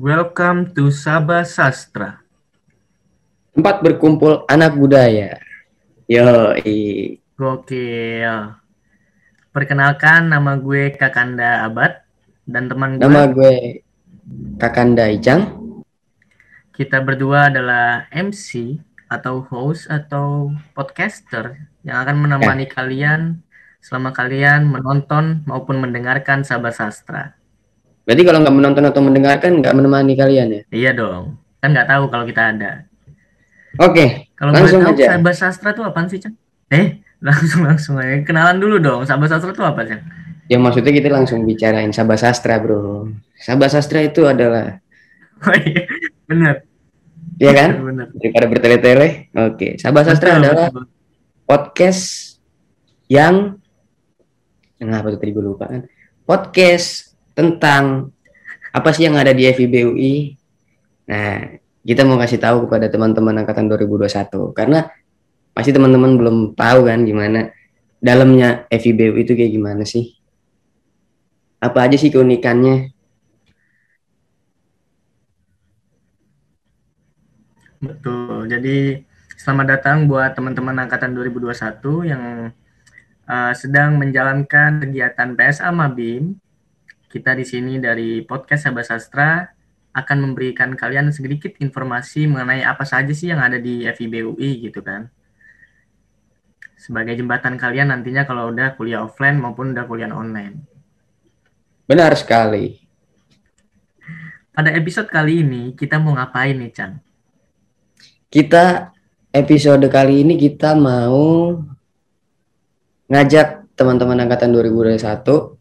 Welcome to Sabah Sastra. Tempat berkumpul anak budaya. Yo, Gokil. Perkenalkan nama gue Kakanda Abad dan teman gue. Nama gue Kakanda Ijang. Kita berdua adalah MC atau host atau podcaster yang akan menemani ya. kalian selama kalian menonton maupun mendengarkan Sabah Sastra. Berarti kalau nggak menonton atau mendengarkan nggak menemani kalian ya? Iya dong. Kan nggak tahu kalau kita ada. Oke. Okay, kalau langsung tahu aja. Sabah Sastra itu apa sih, Cang? Eh, langsung langsung aja. Kenalan dulu dong. Sabah Sastra itu apa, Cang? Ya maksudnya kita langsung bicarain Sabah Sastra, Bro. Sabah Sastra itu adalah Oh iya, benar. Iya kan? Benar. Daripada bertele-tele. Oke, Sabah Sastra betul, adalah betul. podcast yang Kenapa tuh tadi gue lupa kan? Podcast tentang apa sih yang ada di FIB UI. Nah, kita mau kasih tahu kepada teman-teman angkatan 2021 karena pasti teman-teman belum tahu kan gimana dalamnya FIB UI itu kayak gimana sih? Apa aja sih keunikannya? Betul. Jadi selamat datang buat teman-teman angkatan 2021 yang uh, sedang menjalankan kegiatan PSA Mabim kita di sini dari podcast Sabah Sastra akan memberikan kalian sedikit informasi mengenai apa saja sih yang ada di FIB UI gitu kan. Sebagai jembatan kalian nantinya kalau udah kuliah offline maupun udah kuliah online. Benar sekali. Pada episode kali ini kita mau ngapain nih, Chan? Kita episode kali ini kita mau ngajak teman-teman angkatan 2021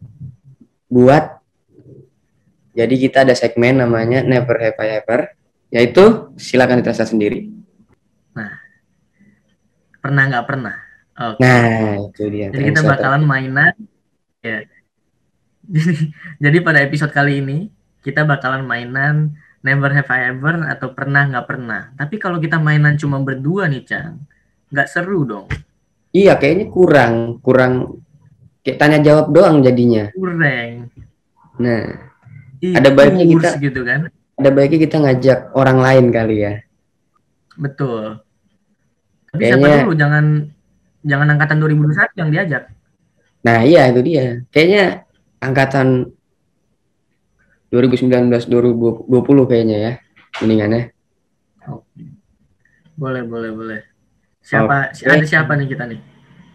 buat jadi kita ada segmen namanya Never Have I Ever, yaitu silakan diterasa sendiri. Nah, pernah nggak pernah? Okay. Nah, itu dia. Jadi kita bakalan mainan, ya. Jadi, jadi pada episode kali ini kita bakalan mainan Never Have I Ever atau pernah nggak pernah. Tapi kalau kita mainan cuma berdua nih, Cang, nggak seru dong. Iya, kayaknya kurang, kurang kayak tanya jawab doang jadinya. Kurang. Nah, ada baiknya kita gitu kan? Ada baiknya kita ngajak orang lain kali ya. Betul. Tapi Kayaknya... siapa dulu jangan jangan angkatan 2021 yang diajak. Nah iya itu dia. Kayaknya angkatan 2019 2020 kayaknya ya mendingannya. Boleh boleh boleh. Siapa okay. ada siapa nih kita nih?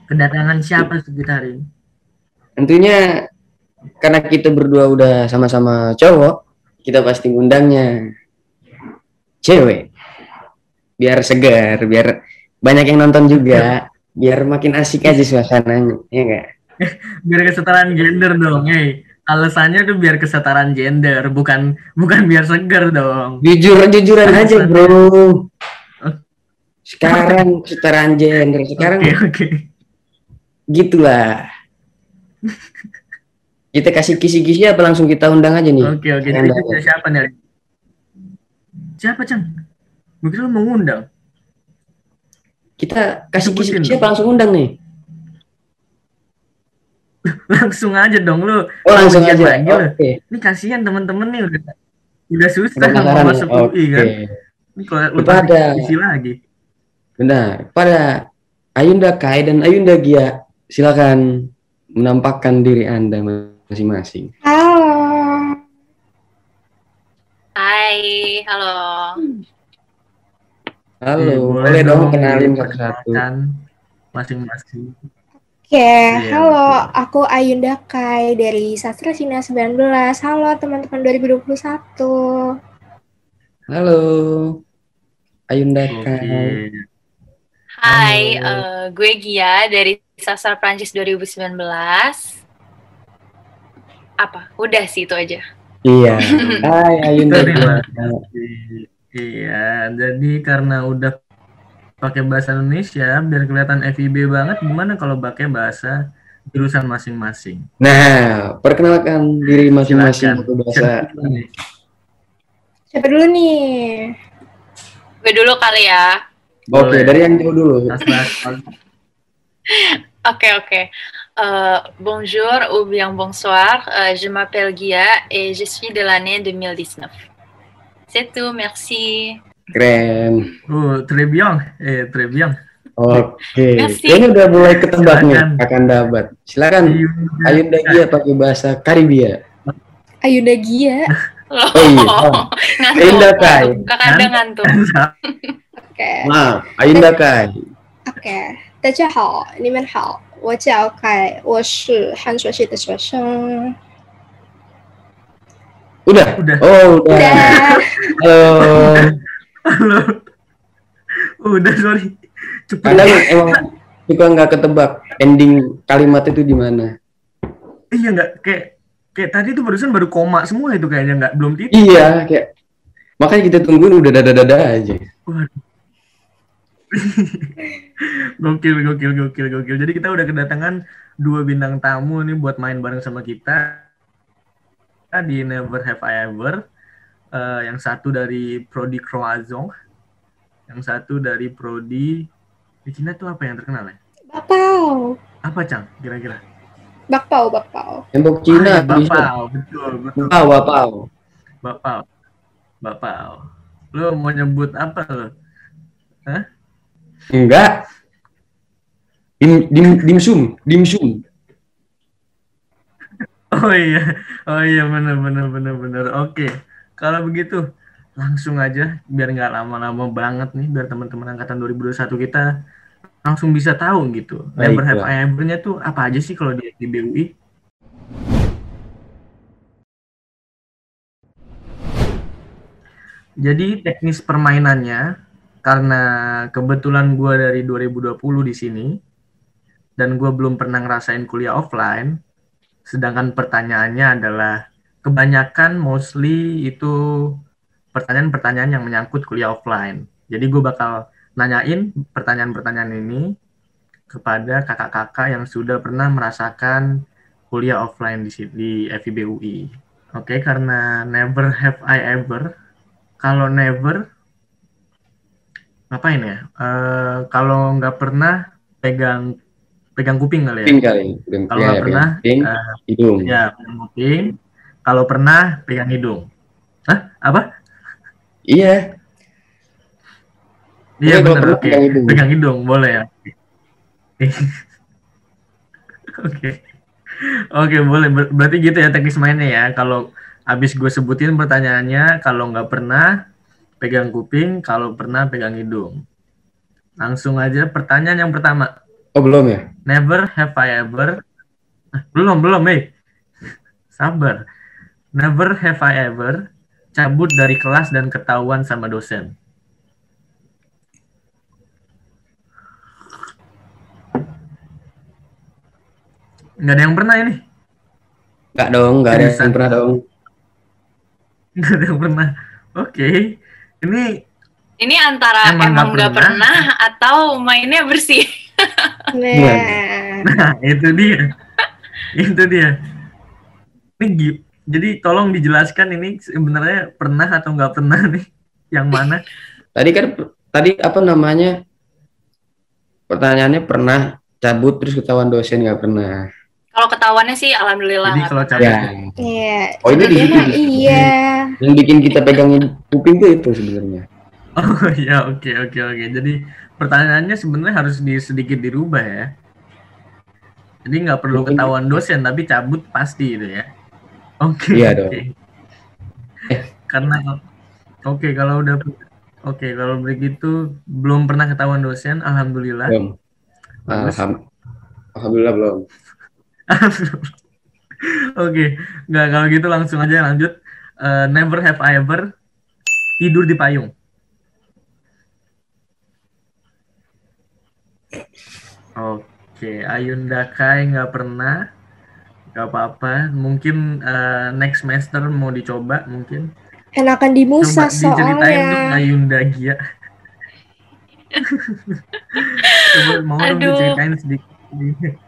Kedatangan siapa kita hari ini? Tentunya karena kita berdua udah sama-sama cowok, kita pasti ngundangnya cewek. Biar segar, biar banyak yang nonton juga, biar makin asik aja suasananya, ya enggak? biar kesetaraan gender dong, hey. Alasannya tuh biar kesetaraan gender, bukan bukan biar segar dong. Jujur jujuran aja, Bro. Sekarang kesetaraan gender, sekarang okay, okay. gitulah. Kita kasih kisi-kisi apa langsung kita undang aja nih? Oke oke. Jadi kita siapa nih? Siapa Cang? Mungkin lu mau undang? Kita kasih kisi-kisi apa langsung undang nih? langsung aja dong lu. Oh langsung aja. Lagi Oke. Okay. Ini kasihan teman-teman nih udah udah susah mau masuk okay. UI kan. Ini kalau lu pada isi lagi. Benar. Pada Ayunda Kai dan Ayunda Gia silakan menampakkan diri Anda masing-masing. Halo. Hai, halo. Halo, ya, boleh, dong kenalin satu-satu. Masing-masing. Oke, okay. ya, halo, betul. aku Ayunda Kai dari Sastra Sina 19. Halo teman-teman 2021. Halo, Ayunda Kai. Hai, uh, gue Gia dari Sastra Prancis 2019 apa? Udah sih itu aja. Iya. Hai Ayunda. iya, jadi karena udah pakai bahasa Indonesia biar kelihatan FIB banget gimana kalau pakai bahasa jurusan masing-masing. Nah, perkenalkan diri masing-masing untuk bahasa. Siapa dulu nih? Gue dulu kali ya. Oke, okay, dari yang jauh dulu. Oke, oke. Euh, bonjour ou bien bonsoir, euh, je m'appelle Guia et je suis de l'année 2019. C'est tout, merci. Keren. Oh, très bien. Eh, très bien. Oke. Merci. Kayaknya udah mulai ketebak nih Silakan. akan dapat. Silakan. Iya. Ayunda Gia pakai bahasa Karibia. Ayunda Gia. Loh, Oh iya. Oh. ngantuk. Ayunda Kai. Kakak ada ngantuk. Oke. Maaf, Ayunda Kai. OK，大家好，你们好， 我叫凯，我是汉学系的学生。 Udah? Udah. Oh, udah. Udah. Halo. Halo. Udah, sorry. Cepet. Kadang emang suka nggak ketebak ending kalimat itu di mana. Iya nggak kayak kayak tadi tuh barusan baru koma semua itu kayaknya nggak belum titik. Iya, kayak makanya kita tungguin udah dada-dada aja. Gokil, gokil, gokil, gokil. Jadi kita udah kedatangan dua bintang tamu nih buat main bareng sama kita di Never Have I Ever. Eh, yang satu dari Prodi Croazon, yang satu dari Prodi di Cina tuh apa yang terkenal ya? Bakpao, Apa Cang? Kira-kira? bakpao, bakpao. Tembok Ah, Cina ya, bisa. Bapau, betul, betul. Bapau, bapau. Bapau. Bapau. Lo mau nyebut apa lo? Enggak. Dim, dim, dimsum, dimsum. Oh iya, oh iya benar benar benar benar. Oke, kalau begitu langsung aja biar nggak lama-lama banget nih, biar teman-teman angkatan 2021 kita langsung bisa tahu gitu. Never have Baiklah. I ever-nya tuh apa aja sih kalau di, di BUI? Jadi teknis permainannya karena kebetulan gua dari 2020 di sini dan gua belum pernah ngerasain kuliah offline, sedangkan pertanyaannya adalah kebanyakan mostly itu pertanyaan-pertanyaan yang menyangkut kuliah offline. Jadi gue bakal nanyain pertanyaan-pertanyaan ini kepada kakak-kakak yang sudah pernah merasakan kuliah offline di, di FIB UI. Oke, karena never have I ever. Kalau never, ngapain ya? Eh, kalau nggak pernah pegang pegang kuping kali ya. Kuping kali. Kalau ya, nggak pernah, kuping, eh, hidung. Ya, pegang kuping. Kalau pernah, pegang hidung. Hah? Apa? Iya. Iya benar. Oke. pegang hidung. Pegang hidung, boleh ya. Oke. Oke, boleh. Ber- Berarti gitu ya teknis mainnya ya. Kalau habis gue sebutin pertanyaannya, kalau nggak pernah, pegang kuping. Kalau pernah, pegang hidung. Langsung aja pertanyaan yang pertama. Oh, belum ya? Never have I ever Ah, belum belum eh sabar never have I ever cabut dari kelas dan ketahuan sama dosen nggak ada yang pernah ini Enggak dong, enggak ada yang pernah dong. nggak ada yang pernah oke ini Ini antara Emang emang, nggak nggak pernah? pernah. atau mainnya bersih. Nah, nah itu dia itu dia ini jadi tolong dijelaskan ini sebenarnya pernah atau nggak pernah nih yang mana Tadi kan tadi apa namanya? Pertanyaannya pernah cabut terus ketahuan dosen nggak pernah. Kalau ketahuannya sih alhamdulillah. Jadi kalau cabut Ya. iya. Oh, ini di situ. Iya. Yang bikin kita pegangin kuping tuh itu sebenarnya. Oh ya oke oke oke. Jadi pertanyaannya sebenarnya harus di, sedikit dirubah ya. Jadi nggak perlu Mungkin- ketahuan dosen tapi cabut pasti itu ya. Oke. Iya oke. dong. Karena oke kalau udah oke kalau begitu belum pernah ketahuan dosen, alhamdulillah. Belum. Alham- Alhamdulillah belum. Oke, nggak kalau gitu langsung aja lanjut. Eh, never have I ever tidur di payung. Oke, Ayunda Kai nggak pernah, nggak apa-apa. Mungkin eh, next semester mau dicoba mungkin. Enakan di Coba Musa diceritain dong soalnya. Ayunda Gia. Coba mau dong Aduh. diceritain sedikit.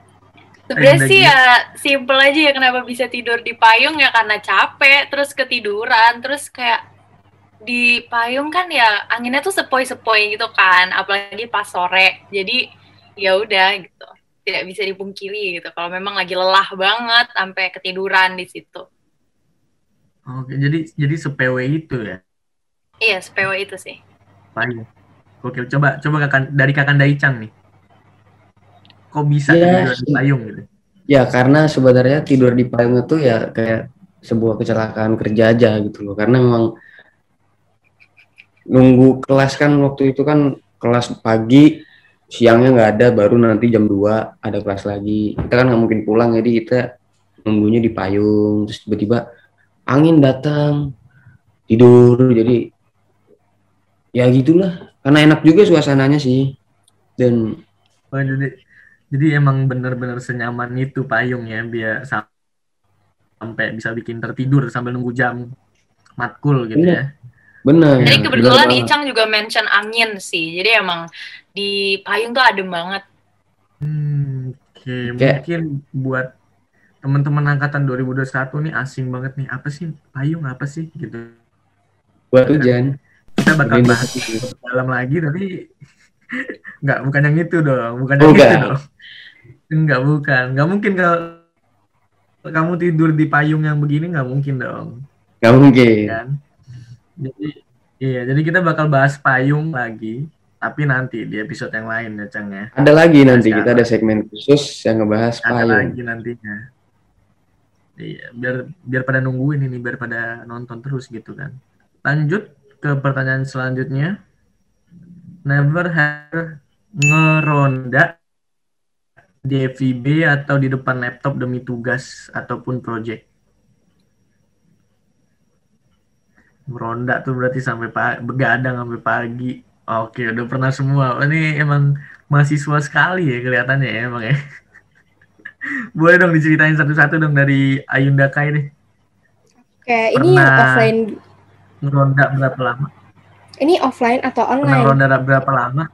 Sebenarnya sih ya simple aja ya kenapa bisa tidur di payung ya karena capek terus ketiduran terus kayak di payung kan ya anginnya tuh sepoi-sepoi gitu kan apalagi pas sore jadi ya udah gitu tidak bisa dipungkiri gitu kalau memang lagi lelah banget sampai ketiduran di situ Oke, jadi jadi sepewe itu ya. Iya, SPW itu sih. Payung. Oke, coba coba kakan dari Kakanda Icang nih. Kok bisa Ya, tidur di payung gitu? Ya karena sebenarnya tidur di payung itu ya kayak sebuah kecelakaan kerja aja gitu loh. Karena memang nunggu kelas kan waktu itu kan kelas pagi siangnya nggak ada baru nanti jam 2 ada kelas lagi. Kita kan nggak mungkin pulang jadi kita nunggunya di payung. Terus tiba-tiba angin datang tidur. Jadi ya gitulah. Karena enak juga suasananya sih. Dan Oh, jadi jadi emang bener-bener senyaman itu payung ya biar sam- sampai bisa bikin tertidur sambil nunggu jam matkul gitu Iya. ya. benar Jadi kebetulan banget. Icang juga mention angin sih. Jadi emang di payung tuh adem banget. Hmm, Oke, Kayak- mungkin buat teman-teman angkatan 2021 nih asing banget nih apa sih payung apa sih gitu. buat hujan Kita bakal Ini- bahas lebih dalam lagi tapi nggak bukan yang itu dong, bukan yang Bukan. itu dong. Enggak bukan, nggak mungkin kalau kamu tidur di payung yang begini nggak mungkin dong. nggak mungkin kan jadi iya jadi kita bakal bahas payung lagi tapi nanti di episode yang lain ya Cang ya ada lagi nanti Sekarang. kita ada segmen khusus yang ngebahas ada payung lagi nantinya iya biar biar pada nungguin ini biar pada nonton terus gitu kan lanjut ke pertanyaan selanjutnya never have ngeronda di FIB atau di depan laptop demi tugas ataupun project Meronda tuh berarti sampai pagi, begadang sampai pagi. Oke, udah pernah semua. Oh, Ini emang mahasiswa sekali ya kelihatannya ya emang ya. Boleh dong diceritain satu-satu dong dari Ayunda Kai deh. Oke, ini Pernah. offline. Ngeronda berapa lama? Ini offline atau Pernah online? ngeronda berapa lama?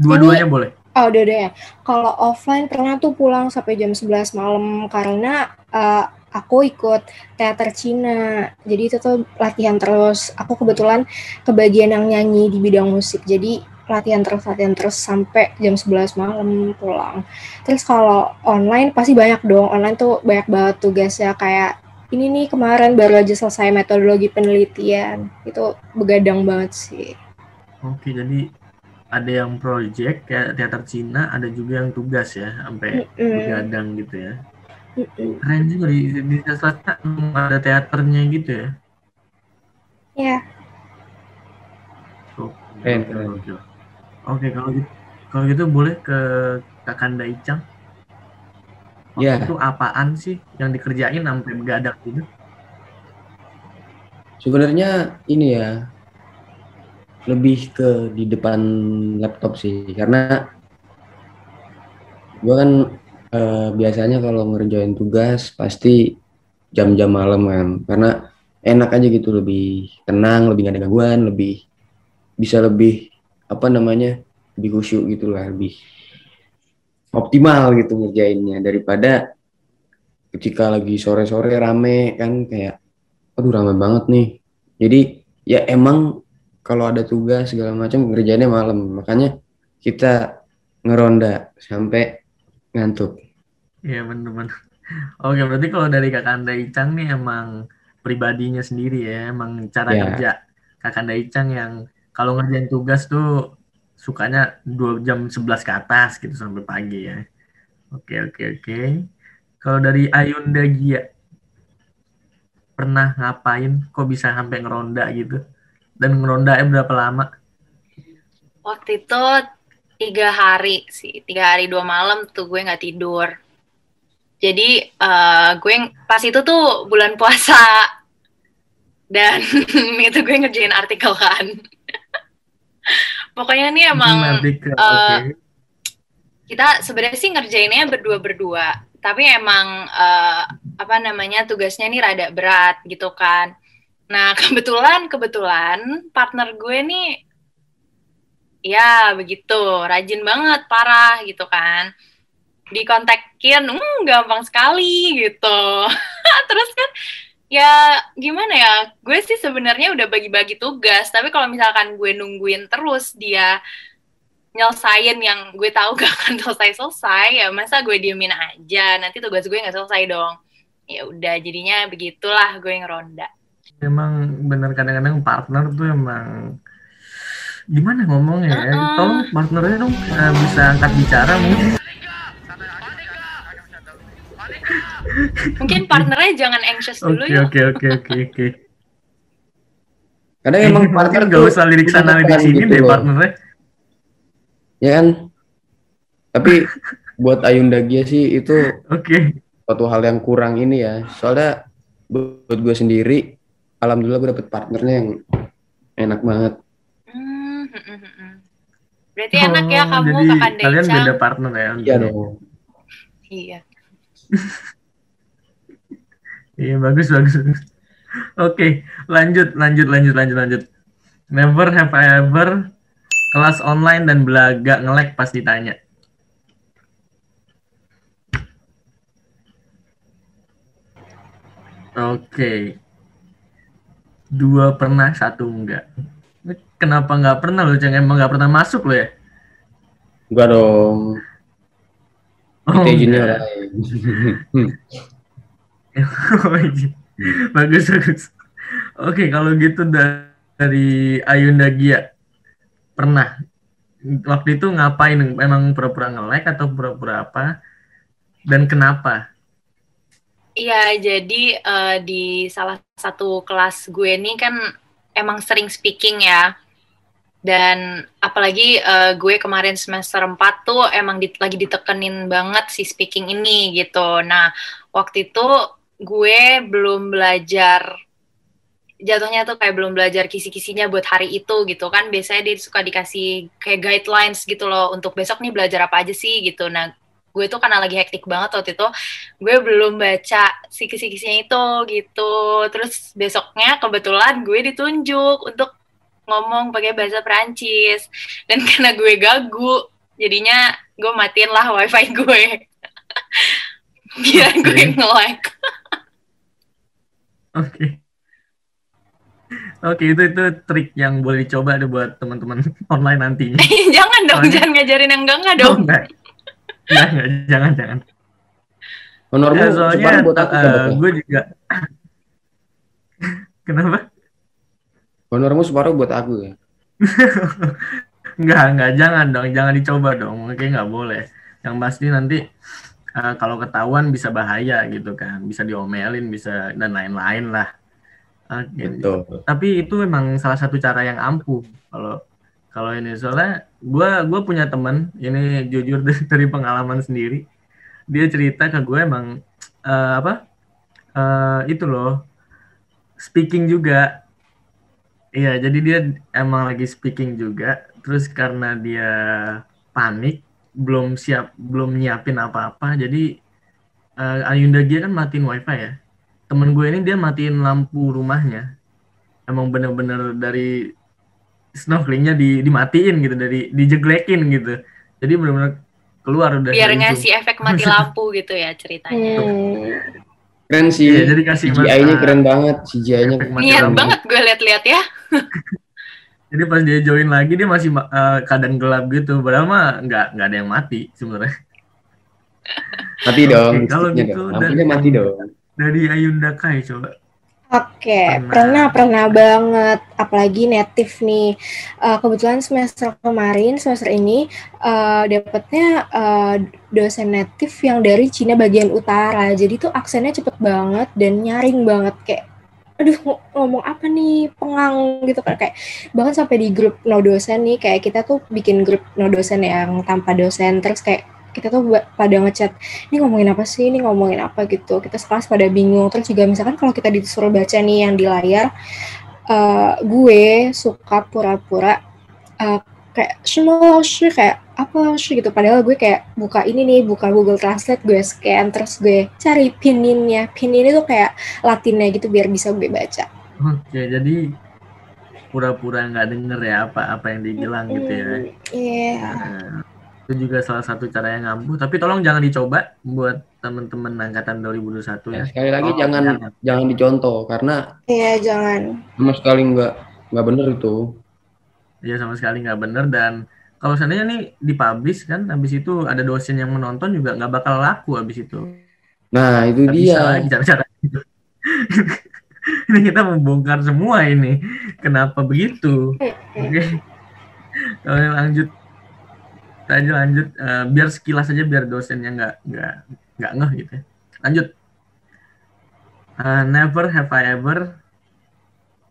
Dua-duanya boleh. Oh, udah udah ya. Kalau offline pernah tuh pulang sampai jam 11 malam karena eh, aku ikut teater Cina. Jadi itu tuh latihan terus. Aku kebetulan kebagian yang nyanyi di bidang musik. Jadi latihan terus latihan terus sampai jam 11 malam pulang. Terus kalau online pasti banyak dong. Online tuh banyak banget tugasnya kayak ini nih kemarin baru aja selesai metodologi penelitian. Itu begadang banget sih. Oke, jadi ada yang project kayak teater Cina, ada juga yang tugas ya, sampai Mm-mm. begadang gitu ya. Keren juga di, di selatan ada teaternya gitu ya. Ya. Oke, Keren, oke. Oke, kalau gitu, kalau gitu boleh ke Kakanda Icang. Waktu Ya. Itu apaan sih yang dikerjain sampai begadang gitu? Sebenarnya ini ya lebih ke di depan laptop sih karena gua kan eh, biasanya kalau ngerjain tugas pasti jam-jam malam kan karena enak aja gitu lebih tenang lebih gak ada gangguan lebih bisa lebih apa namanya lebih khusyuk gitu lah lebih optimal gitu ngerjainnya daripada ketika lagi sore-sore rame kan kayak aduh rame banget nih jadi ya emang kalau ada tugas segala macam ngerjainnya malam makanya kita ngeronda sampai ngantuk Iya bener-bener. Oke, berarti kalau dari Kakanda Icang nih emang pribadinya sendiri ya, emang cara Ya. kerja Kakanda Icang yang kalau ngerjain tugas tuh sukanya 2 jam 11 ke atas gitu sampai pagi ya. Oke, oke, oke. Kalau dari Ayunda Gia pernah ngapain kok bisa sampai ngeronda gitu? Dan ngerondanya berapa lama? Waktu itu tiga hari sih, tiga hari dua malam tuh gue nggak tidur. Jadi eh, gue pas itu tuh bulan puasa dan itu gue ngerjain artikel kan. Pokoknya ini emang ke, eh, oke. kita sebenarnya sih ngerjainnya berdua-berdua, tapi emang eh, apa namanya tugasnya ini rada berat gitu kan. Nah kebetulan kebetulan partner gue nih ya begitu rajin banget parah gitu kan. Dikontekin, hmm, gampang sekali gitu. Terus kan ya gimana ya gue sih sebenarnya udah bagi-bagi tugas tapi kalau misalkan gue nungguin terus dia nyelesain yang gue tahu gak akan selesai-selesai ya masa gue diemin aja nanti tugas gue nggak selesai dong ya udah jadinya begitulah gue ngeronda emang bener kadang-kadang partner tuh emang gimana ngomongnya ya? Uh-uh. Tolong partnernya dong eh, bisa angkat bicara mungkin. Mungkin partnernya jangan anxious dulu Oke yuk. oke oke oke oke. Kadang emang partner gak usah lirik sana lirik sini gitu deh loh. partnernya. Ya kan? Tapi buat Ayunda Gia sih itu Oke. suatu hal yang kurang ini ya. Soalnya buat gue sendiri, alhamdulillah gue dapet partnernya yang enak banget. Hmm, hmm, hmm. Berarti enak ya Oh, kamu jadi kakak kalian beda partner ya? Iya dong. Iya. Iya bagus bagus. Oke, lanjut lanjut lanjut lanjut lanjut. Never have I ever kelas online dan belaga ngelek pas ditanya. Oke. Dua pernah, satu enggak. Kenapa nggak pernah lo? Jangan emang nggak pernah masuk lo ya? Enggak dong. Oh, Kita junior iya. bagus bagus. Oke kalau gitu da- dari Ayunda Gia pernah waktu itu ngapain? Emang pura-pura nge-like atau pura-pura apa? Dan kenapa? Iya, jadi eh, di salah satu kelas gue nih kan emang sering speaking ya. Dan apalagi eh, gue kemarin semester 4 tuh emang di- lagi ditekenin banget si speaking ini gitu. Nah, waktu itu gue belum belajar jatuhnya tuh kayak belum belajar kisi-kisinya buat hari itu gitu kan. Biasanya dia suka dikasih kayak guidelines gitu loh untuk besok nih belajar apa aja sih? gitu. Nah gue tuh karena lagi hektik banget waktu itu gue belum baca si kisi-kisinya itu gitu. Terus besoknya kebetulan gue ditunjuk untuk ngomong pakai bahasa Perancis dan karena gue gagu jadinya gue matiin lah wifi gue biar Oke. gue nge-like Oke. Oke itu itu trik yang boleh dicoba deh buat teman-teman online nantinya. jangan dong Soalnya- jangan ngajarin yang enggak enggak Oh, dong enggak. Enggak, enggak, jangan jangan. Honormu Ya, soalnya buat aku ya? gue juga Kenapa? Honormu separuh buat aku ya. Enggak, enggak, jangan dong, jangan dicoba dong. Mungkin nggak boleh. Yang pasti nanti eh, kalau ketahuan bisa bahaya gitu kan, bisa diomelin, bisa dan lain-lain lah. Oke. Betul. Tapi itu memang salah satu cara yang ampuh kalau kalau ini soalnya gue gue punya teman ini jujur dari, pengalaman sendiri dia cerita ke gue emang eh, apa eh, itu loh speaking juga iya jadi dia emang lagi speaking juga. Terus karena dia panik belum siap belum nyiapin apa-apa jadi eh, Ayunda Gia kan matiin wifi ya. Temen gue ini dia matiin lampu rumahnya. Emang bener-bener dari snorkelingnya di, dimatiin gitu dari dijeglekin gitu. Jadi bener-bener keluar udah biar ngasih efek mati lampu gitu ya ceritanya. Hmm. Keren sih. Iya, jadi kasih CGI-nya keren banget. CGI-nya niat banget gue lihat-lihat ya Jadi pas dia join lagi dia masih eh, keadaan gelap gitu. Padahal mah nggak nggak ada yang mati sebenarnya. Mati dong. Oke, kalau gitu dong. dan- Lampunya mati dong. Dari Ayunda Kai coba. Oke, Pernah. pernah pernah banget, apalagi native nih. Eh, kebetulan semester kemarin, semester ini eh, dapetnya eh, dosen native yang dari Cina bagian utara. Jadi tuh aksennya cepet banget dan nyaring banget kayak, aduh ng- ngomong apa nih pengang gitu kan kayak bahkan sampai di grup no dosen nih kayak kita tuh bikin grup no dosen yang tanpa dosen terus kayak kita tuh pada ngechat ini ngomongin apa sih, ini ngomongin apa gitu. Kita sekelas pada bingung. Terus juga misalkan kalau kita disuruh baca nih yang di layar, eh, gue suka pura-pura eh, kayak semua kayak apa sih gitu. Padahal gue kayak buka ini nih, buka Google Translate, gue scan, terus gue cari pininnya. Pin ini tuh kayak latinnya gitu biar bisa gue baca. Oke, jadi pura-pura nggak denger ya apa apa yang dibilang gitu ya. Hmm, Iya. Nah, itu juga salah satu cara yang ampuh. Tapi tolong jangan dicoba buat teman-teman angkatan 2021 ya. Ya, sekali lagi Oh, jangan jangan. jangan dicontoh karena Iya, jangan. sama sekali nggak nggak bener itu. Ya sama sekali nggak bener dan kalau seandainya nih dipublish kan, habis itu ada dosen yang menonton juga nggak bakal laku habis itu. Nah itu bisa dia. lagi cara-cara gitu. ini kita membongkar semua ini. Kenapa begitu? Oke. Okay. lanjut aja lanjut uh, biar sekilas aja biar dosennya nggak nggak nggak ngeh gitu ya. lanjut uh, never have I ever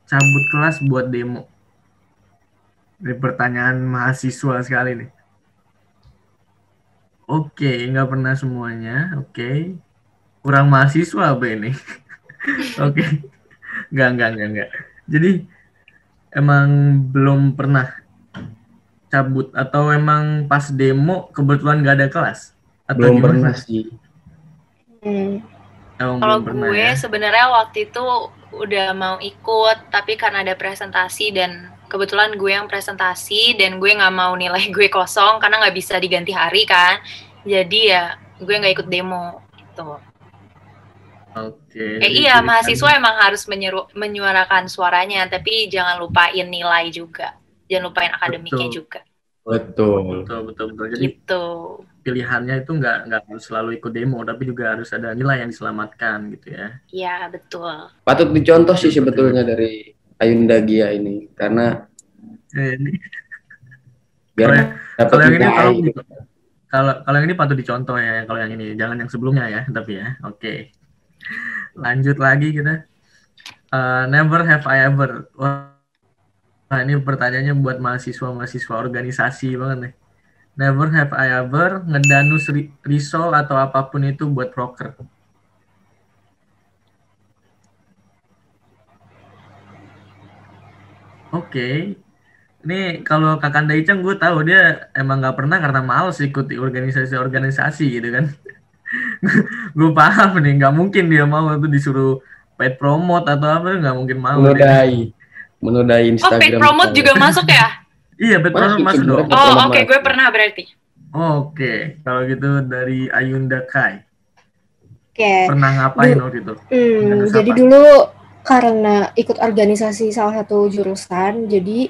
cabut kelas buat demo ini pertanyaan mahasiswa sekali nih oke okay, nggak pernah semuanya oke okay. kurang mahasiswa apa ini oke okay. nggak nggak nggak nggak jadi emang belum pernah cabut atau emang pas demo kebetulan gak ada kelas? Atau belum gimana? pernah sih. Hmm. Kalau gue ya? sebenarnya waktu itu udah mau ikut tapi karena ada presentasi dan kebetulan gue yang presentasi dan gue nggak mau nilai gue kosong karena nggak bisa diganti hari kan jadi ya gue nggak ikut demo gitu. Oke. Okay, eh, iya mahasiswa emang harus menyeru, menyuarakan suaranya tapi jangan lupain nilai juga jangan lupain akademiknya betul. juga betul betul betul betul jadi gitu. pilihannya itu nggak nggak harus selalu ikut demo tapi juga harus ada nilai yang diselamatkan gitu ya iya betul patut dicontoh sih sebetulnya dari Ayunda Gia ini karena eh, ini biar kalau yang ini kalau kalau kalau yang ini patut dicontoh ya kalau yang ini jangan yang sebelumnya ya tapi ya oke okay. lanjut lagi kita uh, never have I ever Nah, ini pertanyaannya buat mahasiswa-mahasiswa organisasi banget nih. Never have I ever ngedanus risol atau apa pun itu buat broker. Oke. Okay. Ini kalau Kakak Daicang gue tahu dia emang nggak pernah karena males ikuti organisasi-organisasi gitu kan. gue paham nih, nggak mungkin dia mau itu disuruh paid promote atau apa nggak mungkin mau. Nodai menodai Instagram. Oh, paid promote juga masuk ya? Iya, paid promote masuk dong. Oh, oke, okay. gue pernah berarti. Oke, okay. kalau gitu dari Ayunda Kai. Oke. Okay. Pernah ngapain waktu itu? Hmm, jadi dulu karena ikut organisasi salah satu jurusan, jadi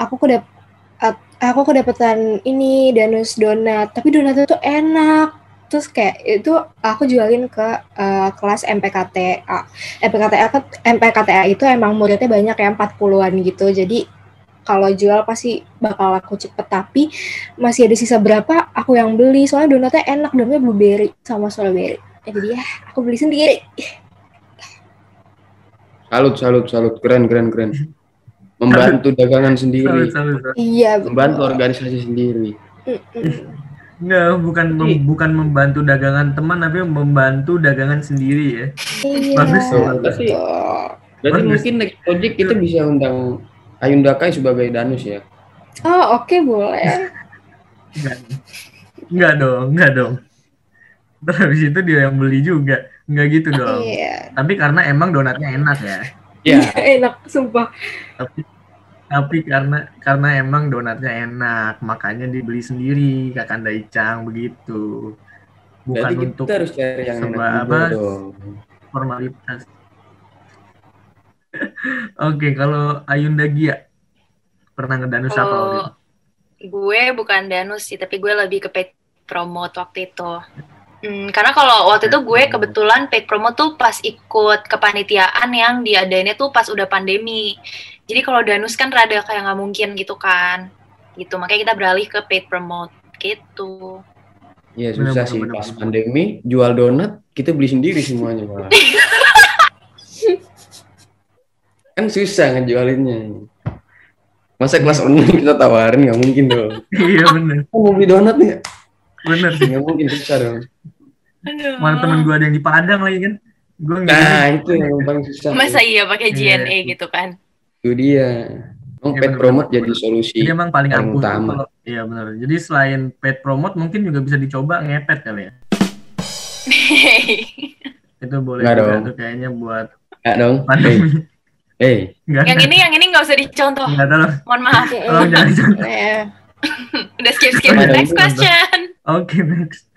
aku kedap aku kedapetan ini danus donat, tapi donat itu enak. Terus kayak itu aku jualin ke uh, kelas MPKTA MPKTA MPKTA itu emang muridnya banyak ya 40-an gitu. Jadi kalau jual pasti bakal laku cepet. Tapi masih ada sisa berapa aku yang beli. Soalnya donatnya enak donatnya blueberry sama strawberry. Jadi ya aku beli sendiri salut salut salut keren keren keren membantu dagangan sendiri salut, salut. iya membantu organisasi sendiri Enggak, bukan mem, bukan membantu dagangan teman tapi membantu dagangan sendiri ya. Iya. Bagus. Berarti, berarti mungkin next project kita bisa undang Ayunda Kai sebagai danus ya. Oh, oke okay, boleh. enggak. enggak dong, enggak dong. Terus habis itu dia yang beli juga. Enggak gitu dong. Iya. Tapi karena emang donatnya enak ya. Iya, enak sumpah. Tapi tapi karena karena emang donatnya enak makanya dibeli sendiri kakanda icang begitu bukan Jadi untuk kita harus cari yang enak apa formalitas oke kalau Ayunda Gia pernah ngedanus apa waktu gue bukan danus sih tapi gue lebih ke paid promote waktu itu Hmm, karena kalau waktu itu gue kebetulan paid promo tuh pas ikut kepanitiaan yang diadainnya tuh pas udah pandemi. Jadi kalau danus kan rada kayak nggak mungkin gitu kan. Gitu, makanya kita beralih ke paid promote gitu. Iya susah sih pas pandemi jual donat kita beli sendiri semuanya malah. kan susah ngejualinnya. Masa kelas online kita tawarin nggak mungkin dong. iya benar. mau beli donat nih? Bener sih. Nggak mungkin susah dong. Mana temen gue ada yang di Padang lagi kan. Gue nah itu yang paling susah. Masa iya pakai JNE yeah. gitu kan? Itu dia. Emang ya, pet promote jadi solusi. Jadi emang paling, paling utama. iya benar. Jadi selain pet promote mungkin juga bisa dicoba ngepet kali ya. itu boleh Nggak juga dong. tuh kayaknya buat Nggak dong. Pandemi. Hey. hey. Yang ini yang ini nggak usah dicontoh. Nggak tolong. Mohon maaf. Tolong jangan contoh. Udah skip skip next question. Oke okay, next.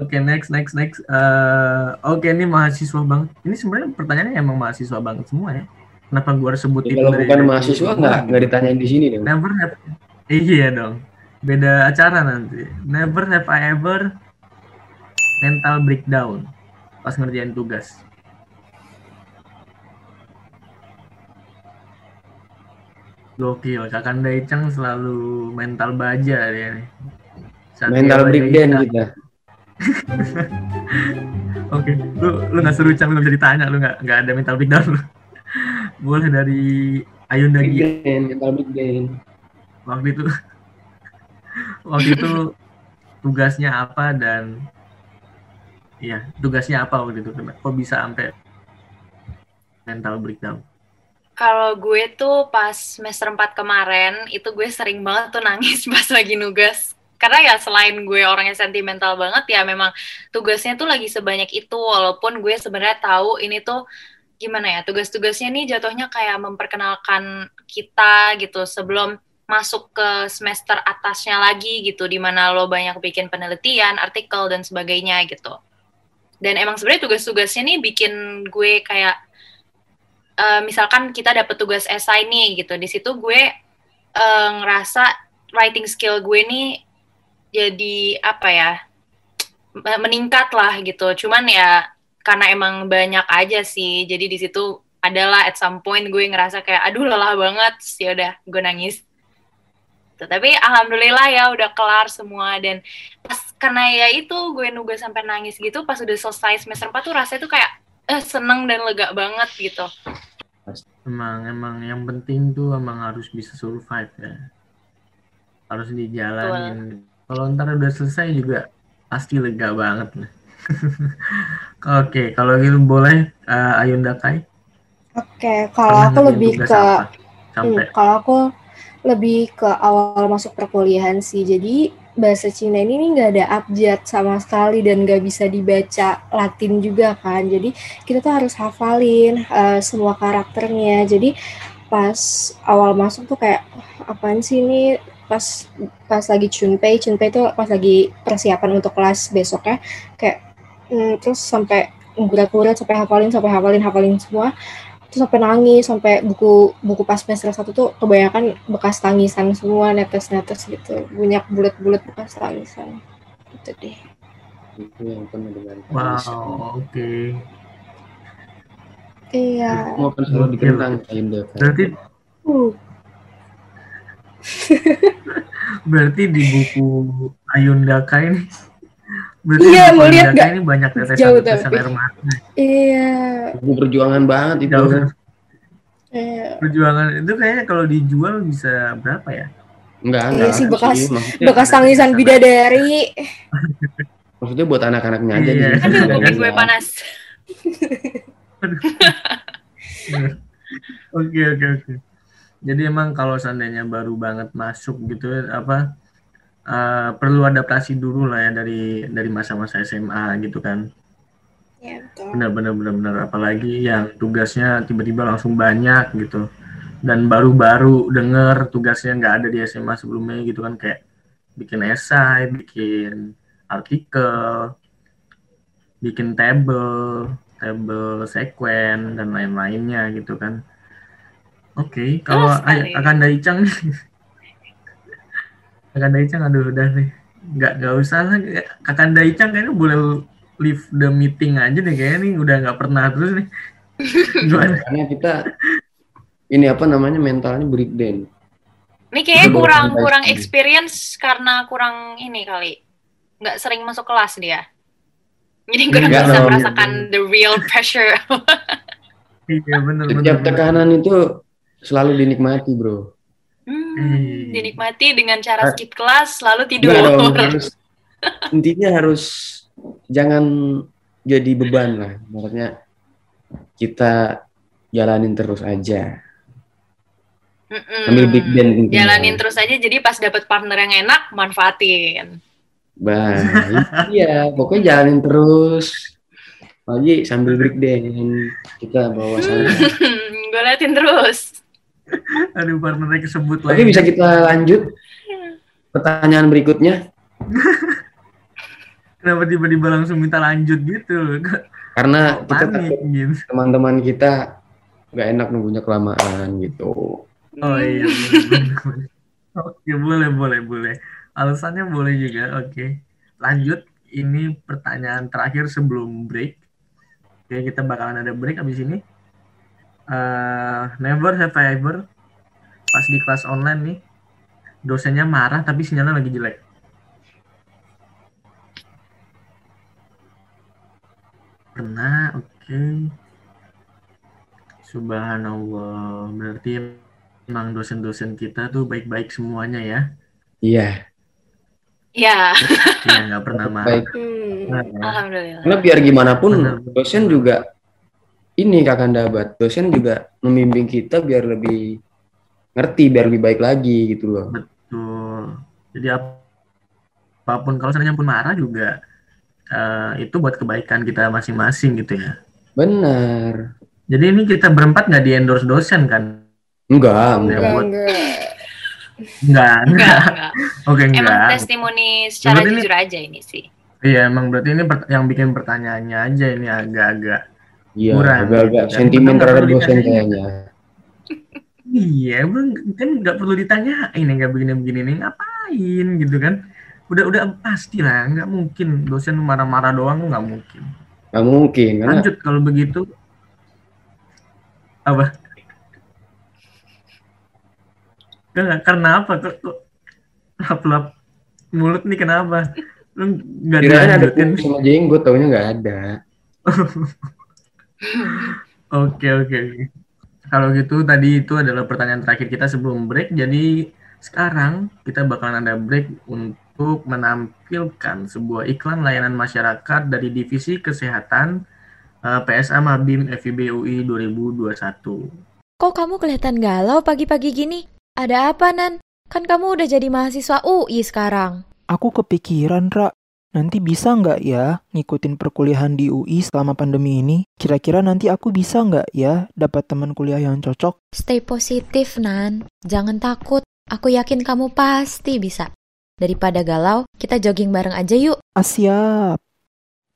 Oke okay, next next next. Uh, Oke okay, ini mahasiswa banget. Ini sebenarnya pertanyaannya emang mahasiswa banget semua ya. Kenapa gue harus sebut ya, Kalau bukan mahasiswa nggak nggak ditanyain di sini dong. Never have. Iya dong. Beda acara nanti. Never have I ever mental breakdown pas ngerjain tugas. Gokil, Kakanda Icang selalu mental baja dia nih. Satria Mental breakdown kita. Oke, lu lu nggak seru Cang, lu bisa ditanya, lu nggak nggak ada mental breakdown lu. Boleh dari Ayunda Gia. Mental breakdown. waktu itu waktu itu tugasnya apa dan iya tugasnya apa waktu itu kok bisa sampai mental breakdown Kalau gue tuh pas semester 4 kemarin, itu gue sering banget tuh nangis pas lagi nugas. Karena ya selain gue orangnya sentimental banget, ya memang tugasnya tuh lagi sebanyak itu. Walaupun gue sebenarnya tahu ini tuh gimana ya, tugas-tugasnya nih jatuhnya kayak memperkenalkan kita gitu sebelum masuk ke semester atasnya lagi gitu, di mana lo banyak bikin penelitian, artikel, dan sebagainya gitu. Dan emang sebenarnya tugas-tugasnya nih bikin gue kayak eh, misalkan kita dapat tugas esai nih gitu di situ gue eh, ngerasa writing skill gue nih jadi apa ya me- meningkat lah gitu. Cuman ya karena emang banyak aja sih. Jadi di situ adalah at some point gue ngerasa kayak aduh lelah banget. Sih udah gue nangis. Tapi alhamdulillah ya udah kelar semua. Dan pas karena ya itu gue nugas sampai nangis gitu pas udah selesai semester 4 tuh rasanya tuh kayak eh, seneng dan lega banget gitu. Emang emang yang penting tuh emang harus bisa survive ya. Harus dijalanin kalau ntar udah selesai juga pasti lega banget oke kalau gitu boleh eh, Ayunda Kai Oke, kalau Pernah aku lebih ke apa? Hmm, kalau aku lebih ke awal masuk perkuliahan sih. Jadi bahasa Cina ini nih nggak ada abjad sama sekali dan nggak bisa dibaca Latin juga kan. Jadi kita tuh harus hafalin eh, semua karakternya. Jadi pas awal masuk tuh kayak "Wah, apaan sih ini pas pas lagi Chunpei, Chunpei tuh pas lagi persiapan untuk kelas besoknya kayak hmm, terus sampai ngurat-ngurat sampai hafalin sampai hafalin hafalin semua terus sampai nangis sampai buku buku pas semester satu tuh kebanyakan bekas tangisan semua netes netes gitu. Banyak bulat-bulat bekas tangisan. Gitu deh. Itu yang penuh dengan wow oke. Iya. Semua kan selalu dikenang berarti uh, berarti di buku Ayunda Kai ini berarti Iya, di buku mau lihat Ayunda Kai nggak? ini banyak Jauh tetesan-tetesan air mata iya Buku perjuangan banget itu. Jauh kan? iya perjuangan itu kayaknya kalau dijual bisa berapa ya Enggak, Iya enggak. sih, bekas- Maksudnya, bekas tangisan bidadari maksudnya buat anak-anaknya aja. Iya. gitu. aduh Iya, kuping kan? gue panas Oke oke oke. Jadi emang kalau seandainya baru banget masuk gitu apa eh, perlu adaptasi dulu lah ya dari dari masa-masa SMA gitu kan. ya betul Benar benar benar benar apalagi yang tugasnya tiba-tiba langsung banyak gitu. Dan baru-baru denger tugasnya nggak ada di SMA sebelumnya gitu kan kayak bikin esai, bikin artikel, bikin table, table sekuen dan lain-lainnya gitu kan. Oke, kalau Terus kali. Ay- Akanda Icang. Akanda Icang aduh udah nih. Nggak nggak usah lah. Akanda Icang kayaknya boleh leave the meeting aja deh kayaknya nih udah nggak pernah terus nih. Gimana? Karena kita ini apa namanya mentalnya breakdown. Ini kayaknya kurang kurang experience karena kurang ini kali. Nggak sering masuk kelas dia. Jadi kurang Enggak bisa dong. merasakan the real pressure. Iya bener bener. Setiap tekanan itu selalu dinikmati, Bro. Hmm, Hmm. dinikmati dengan cara skip kelas lalu tidur. Enggak dong, harus intinya harus jangan jadi beban lah. Maksudnya kita jalanin terus aja. Mm-mm. Ambil big band intinya. Jalanin terus aja jadi pas dapet partner yang enak manfaatin. Baik, iya, pokoknya jalanin terus. Lagi sambil breakdance kita bawa sana. Gue liatin terus. Aduh partnernya kesebut Oke, lagi. bisa kita lanjut pertanyaan berikutnya Kenapa tiba-tiba langsung minta lanjut gitu? karena kita panik takut gitu. teman-teman kita nggak enak nunggunya kelamaan gitu. Oh iya. bener-bener. Oke boleh boleh boleh. Alasannya boleh juga. Oke. Lanjut. Ini pertanyaan terakhir sebelum break. Oke kita bakalan ada break abis ini. Eh, never have I ever pas di kelas online nih dosennya marah tapi sinyalnya lagi jelek. Pernah, oke. Subhanallah, berarti emang dosen-dosen kita tuh baik-baik semuanya ya. Iya. Ya, Iya, nggak pernah marah. Baik. Hmm. alhamdulillah. Karena biar gimana pun dosen juga ini kakak dapat dosen juga membimbing kita biar lebih ngerti biar lebih baik lagi gitu loh. Betul. Jadi ap- apa pun kalau seandainya pun marah juga eh, itu buat kebaikan kita masing-masing gitu ya. Benar. Jadi ini kita berempat nggak di endorse dosen kan? Enggak, Enggak, enggak. buat- enggak. Enggak, Enggak, enggak. enggak. Oke, Emang testimoni secara Berarti ini- jujur aja ini sih. Iya, emang berarti ini yang bikin pertanyaannya aja ini agak-agak. Iya, agak-agak sentimen terhadap dosen kayaknya. Iya, emang kan nggak perlu ditanyain yang nggak begini-begini nih ngapain gitu kan? Udah udah pasti lah, nggak mungkin dosen marah-marah doang nggak mungkin. Nggak mungkin karena Lanjut kalau begitu apa? Karena apa kok lap-lap mulut nih kenapa? Lu nggak kirain ada kuku sama jenggot taunya nggak ada. Oke oke. Kalau gitu tadi itu adalah pertanyaan terakhir kita sebelum break. Jadi sekarang kita bakalan ada break untuk menampilkan sebuah iklan layanan masyarakat dari Divisi Kesehatan eh, PSA Mabim FIB UI 2021. Kok kamu kelihatan galau pagi-pagi gini? Ada apa, Nan? Kan kamu udah jadi mahasiswa UI sekarang. Aku kepikiran, Ra. Nanti bisa nggak ya ngikutin perkuliahan di UI selama pandemi ini? Kira-kira nanti aku bisa nggak ya dapat teman kuliah yang cocok? Stay positif, Nan. Jangan takut. Aku yakin kamu pasti bisa. Daripada galau, kita jogging bareng aja yuk. Ah, siap.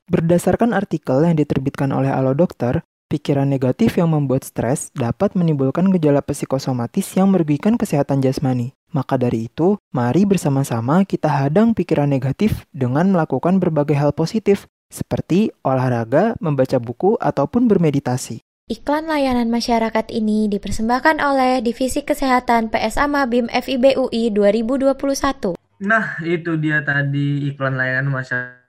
Berdasarkan artikel yang diterbitkan oleh Alo Dokter, pikiran negatif yang membuat stres dapat menimbulkan gejala psikosomatis yang merugikan kesehatan jasmani. Maka dari itu, mari bersama-sama kita hadang pikiran negatif dengan melakukan berbagai hal positif, seperti olahraga, membaca buku, ataupun bermeditasi. Iklan layanan masyarakat ini dipersembahkan oleh Divisi Kesehatan PSA Mabim FIB UI 2021. Nah, itu dia tadi iklan layanan masyarakat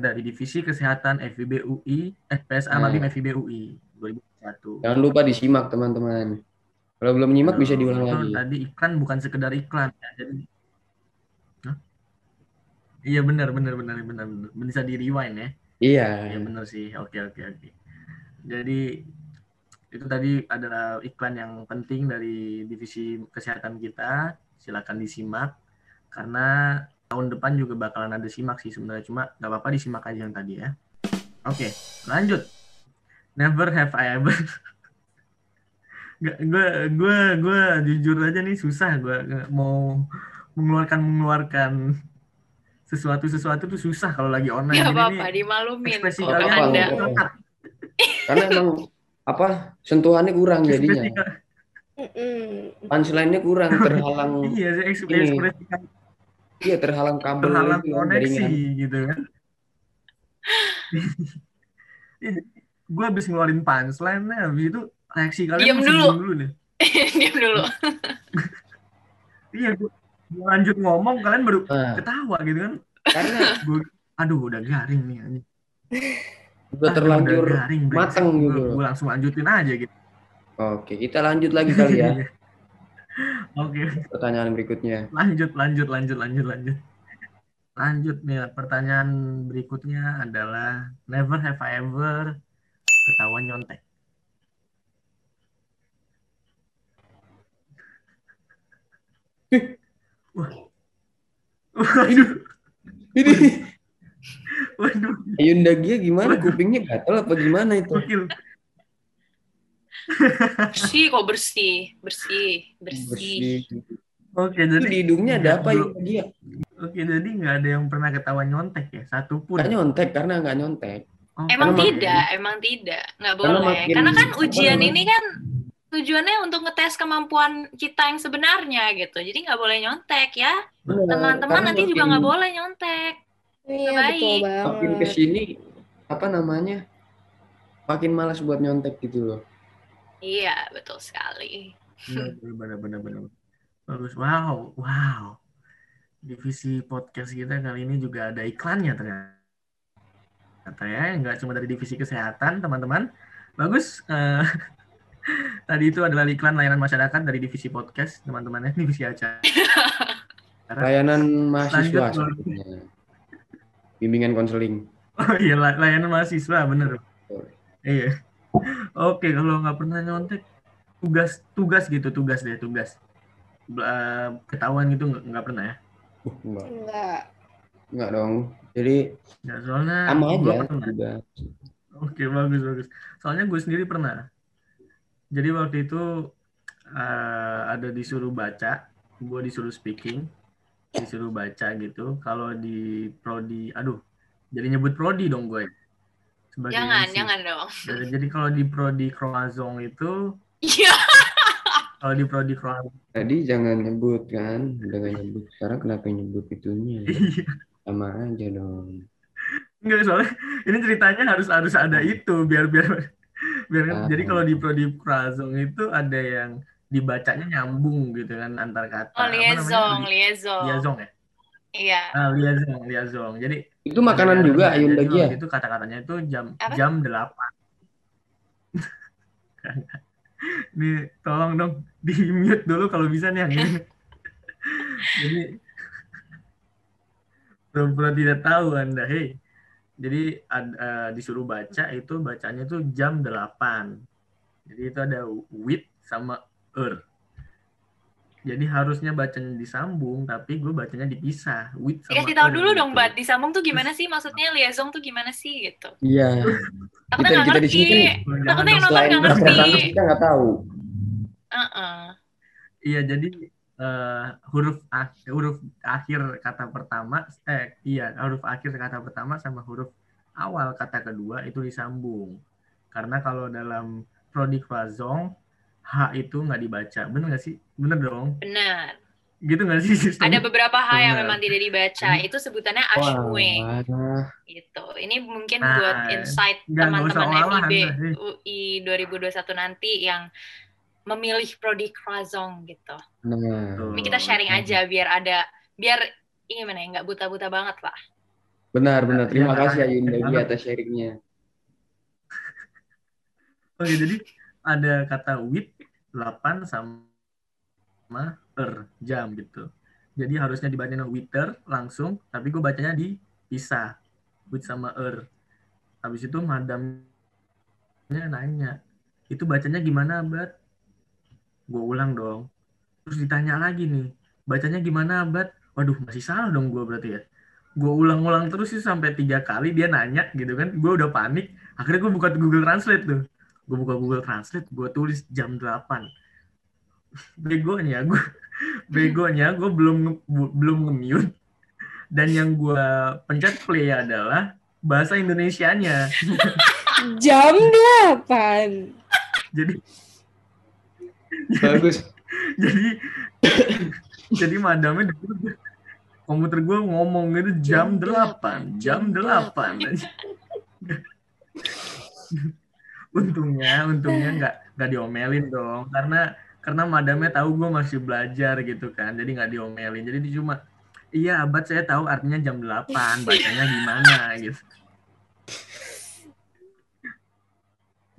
dari Divisi Kesehatan FIB UI, eh, PSA Nah. Mabim FIB UI 2021. Jangan lupa disimak teman-teman. Kalau belum nyimak bisa diulang lagi. Tadi iklan bukan sekedar iklan ya. Jadi Hah? Iya benar benar benar benar benar. Bisa di rewind ya. Iya Iya. benar sih. Oke oke oke. Jadi itu tadi adalah iklan yang penting dari divisi kesehatan kita. Silakan disimak karena tahun depan juga bakalan ada simak sih sebenarnya cuma nggak apa-apa disimak aja yang tadi ya. Oke, lanjut. Never have I ever gue gue gue jujur aja nih susah gue mau mengeluarkan mengeluarkan sesuatu sesuatu tuh susah kalau lagi online. Ya Jadi apa-apa, ini dimalumin. ekspresi kalian apa-apa, Anda. Karena emang apa sentuhannya kurang jadinya. Punchline-nya kurang terhalang iya ekspresi ka- iya terhalang kabel terhalang itu kan, koneksi jaringan. gitu kan. Gue habis ngeluarin punchline habis itu reaksi kalian Diam masih dulu. dulu nih Diam dulu. iya gue lanjut ngomong kalian baru Nah, ketawa gitu kan karena gue aduh udah garing nih anjing. udah Ah, terlanjur udah garing, mateng gitu. Gue- gue langsung lanjutin aja gitu Oke, kita lanjut lagi kali ya oke pertanyaan berikutnya. lanjut lanjut lanjut lanjut lanjut lanjut nih pertanyaan berikutnya adalah never have I ever ketahuan nyontek Wah. Waduh, Ini waduh, Ayunda Gia gimana? Kupingnya gatel apa gimana itu? gokil. Bersih kok bersih, bersih, bersih. Oke, Itu jadi di hidungnya ada apa. Ayunda Gia? Oke, jadi nggak ada yang pernah ketahuan nyontek ya, satu pun. Nggak nyontek karena nggak nyontek. Oh, Emang Karena tidak, emang tidak, nggak Karena boleh. makin- Karena kan ujian ini kan tujuannya untuk ngetes kemampuan kita yang sebenarnya gitu. Jadi nggak boleh nyontek ya. Teman-teman nanti juga makin- nggak boleh nyontek. Iya Baik. betul Makin banget. ke sini apa namanya? Makin malas buat nyontek gitu loh. Iya, betul sekali. benar benar benar bagus wow wow divisi podcast kita kali ini juga ada iklannya ternyata kata ya nggak cuma dari divisi kesehatan teman-teman bagus uh, tadi itu adalah iklan layanan masyarakat dari divisi podcast teman-temannya divisi acara. Layanan mahasiswa bimbingan konseling. Oh iya layanan mahasiswa bener. Iya. Oke kalau nggak pernah nyontek tugas tugas gitu tugas deh tugas. Ketahuan gitu nggak nggak pernah ya? Uh, enggak. Enggak. Enggak dong. Jadi ya, soalnya sama aja juga. Oke bagus bagus. Soalnya gue sendiri pernah jadi waktu itu uh, ada disuruh baca gue disuruh speaking disuruh baca gitu kalau di prodi aduh jadi nyebut prodi dong gue sebagai jangan MC. jangan dong jadi, jadi kalau di prodi croissant itu Iya. Kalau di prodi kroat. Tadi jangan nyebut kan, udah nyebut. Sekarang kenapa nyebut itunya? Iya. Sama aja dong. Enggak soalnya ini ceritanya harus harus ada itu biar biar biar ah. jadi kalau di prodi kroazong itu ada yang dibacanya nyambung gitu kan antar kata. Oh, liaison, liaison. Liaison ya? Iya. Ah, liaison, liaison. Jadi itu makanan juga Ayun ya? Itu kata-katanya itu jam Apa? jam 8. nih tolong dong di mute dulu kalau bisa nih yang ini jadi pura-pura tidak tahu anda hei jadi uh, disuruh baca itu bacanya tuh jam 8 jadi itu ada with sama er jadi harusnya bacanya disambung, tapi gue bacanya dipisah. With sama Kasih tahu dulu gitu. dong, Bat. Disambung tuh gimana sih? Maksudnya liaison tuh gimana sih gitu? Iya. Aku kita, kita di sini kan Takutnya yang nonton nggak ngerti. Kita nggak tahu. Uh -uh. Iya, jadi uh, huruf akhir, huruf akhir kata pertama, eh iya huruf akhir kata pertama sama huruf awal kata kedua itu disambung. Karena kalau dalam prodi croissant H itu nggak dibaca. Bener nggak sih? Bener dong? Benar. Gitu nggak sih sistem? Ada beberapa H yang memang tidak dibaca. Itu sebutannya ashue. Gitu. Ini mungkin nah, buat insight teman-teman FIB UI 2021 nanti yang memilih prodi croissant gitu. Nah. Ini kita sharing aja biar ada biar ini mana ya nggak buta-buta banget lah. Benar benar. Terima ya, kasih Ayunda atas sharingnya. Oke jadi ada kata with 8 sama er jam gitu. Jadi harusnya dibacanya witer langsung, tapi gue bacanya dipisah with sama er. Habis itu madamnya nanya, itu bacanya gimana, Bat? Gue ulang dong. Terus ditanya lagi nih, bacanya gimana, Bat? Waduh, masih salah dong gue berarti ya. Gue ulang-ulang terus sih sampai tiga kali dia nanya gitu kan. Gue udah panik. Akhirnya gue buka Google Translate tuh gue buka Google Translate gue tulis jam 8 begonya gue begonya gue belum belum nge-mute dan yang gue pencet play adalah bahasa Indonesianya jam 8 jadi bagus. Jadi jadi madamnya komputer gue ngomong itu jam, 8 jam 8 untungnya untungnya nggak nggak diomelin dong karena karena madamnya tahu gue masih belajar gitu kan jadi nggak diomelin. Jadi dia cuma iya abad saya tahu artinya jam 8 bacanya gimana gitu.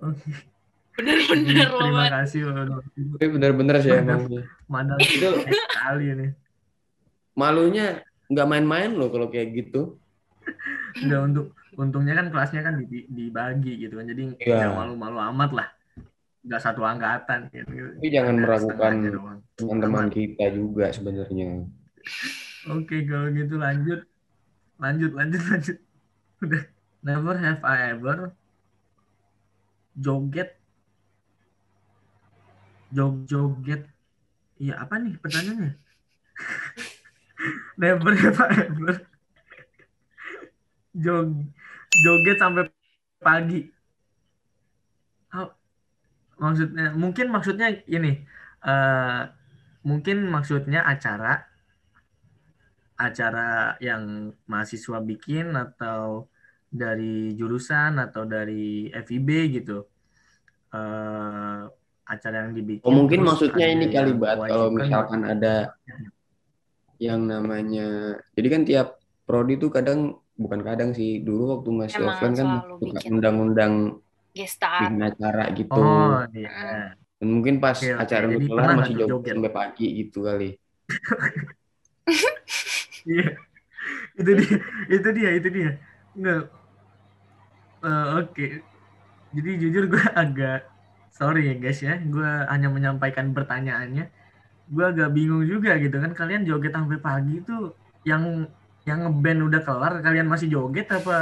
oke bener-bener terima kasih bener-bener sih emang madam itu sekali ini. malunya nggak main-main loh kalau kayak gitu. Nggak untuk untungnya kan kelasnya kan dibagi gitu kan. Jadi yeah. malu-malu amat lah. Nggak satu angkatan gitu. Tapi jangan meragukan teman-teman kita juga sebenarnya. Oke kalau gitu lanjut. Lanjut lanjut lanjut. Udah. Never have I ever joget jog joget iya apa nih pertanyaannya never have I ever jog joget sampai pagi. Oh, maksudnya mungkin maksudnya ini uh, mungkin maksudnya acara acara yang mahasiswa bikin atau dari jurusan atau dari FIB gitu. Uh, acara yang dibikin. Oh mungkin maksudnya ini kali bat kalau mewajibkan misalkan ada yang namanya jadi kan tiap prodi tuh kadang bukan kadang sih dulu waktu masih Emang offline kan suka undang-undang bikin acara gitu. Oh iya. Dan mungkin pas acara Jadi kelar masih tuh joget sampai pagi gitu kali. Iya. itu dia, itu dia, itu dia. Enggak. Eh, Oke. Jadi jujur gue agak sorry ya guys ya, gue hanya menyampaikan pertanyaannya. Gue agak bingung juga gitu kan, kalian joget sampai pagi itu yang yang ngeband udah kelar, kalian masih joget apa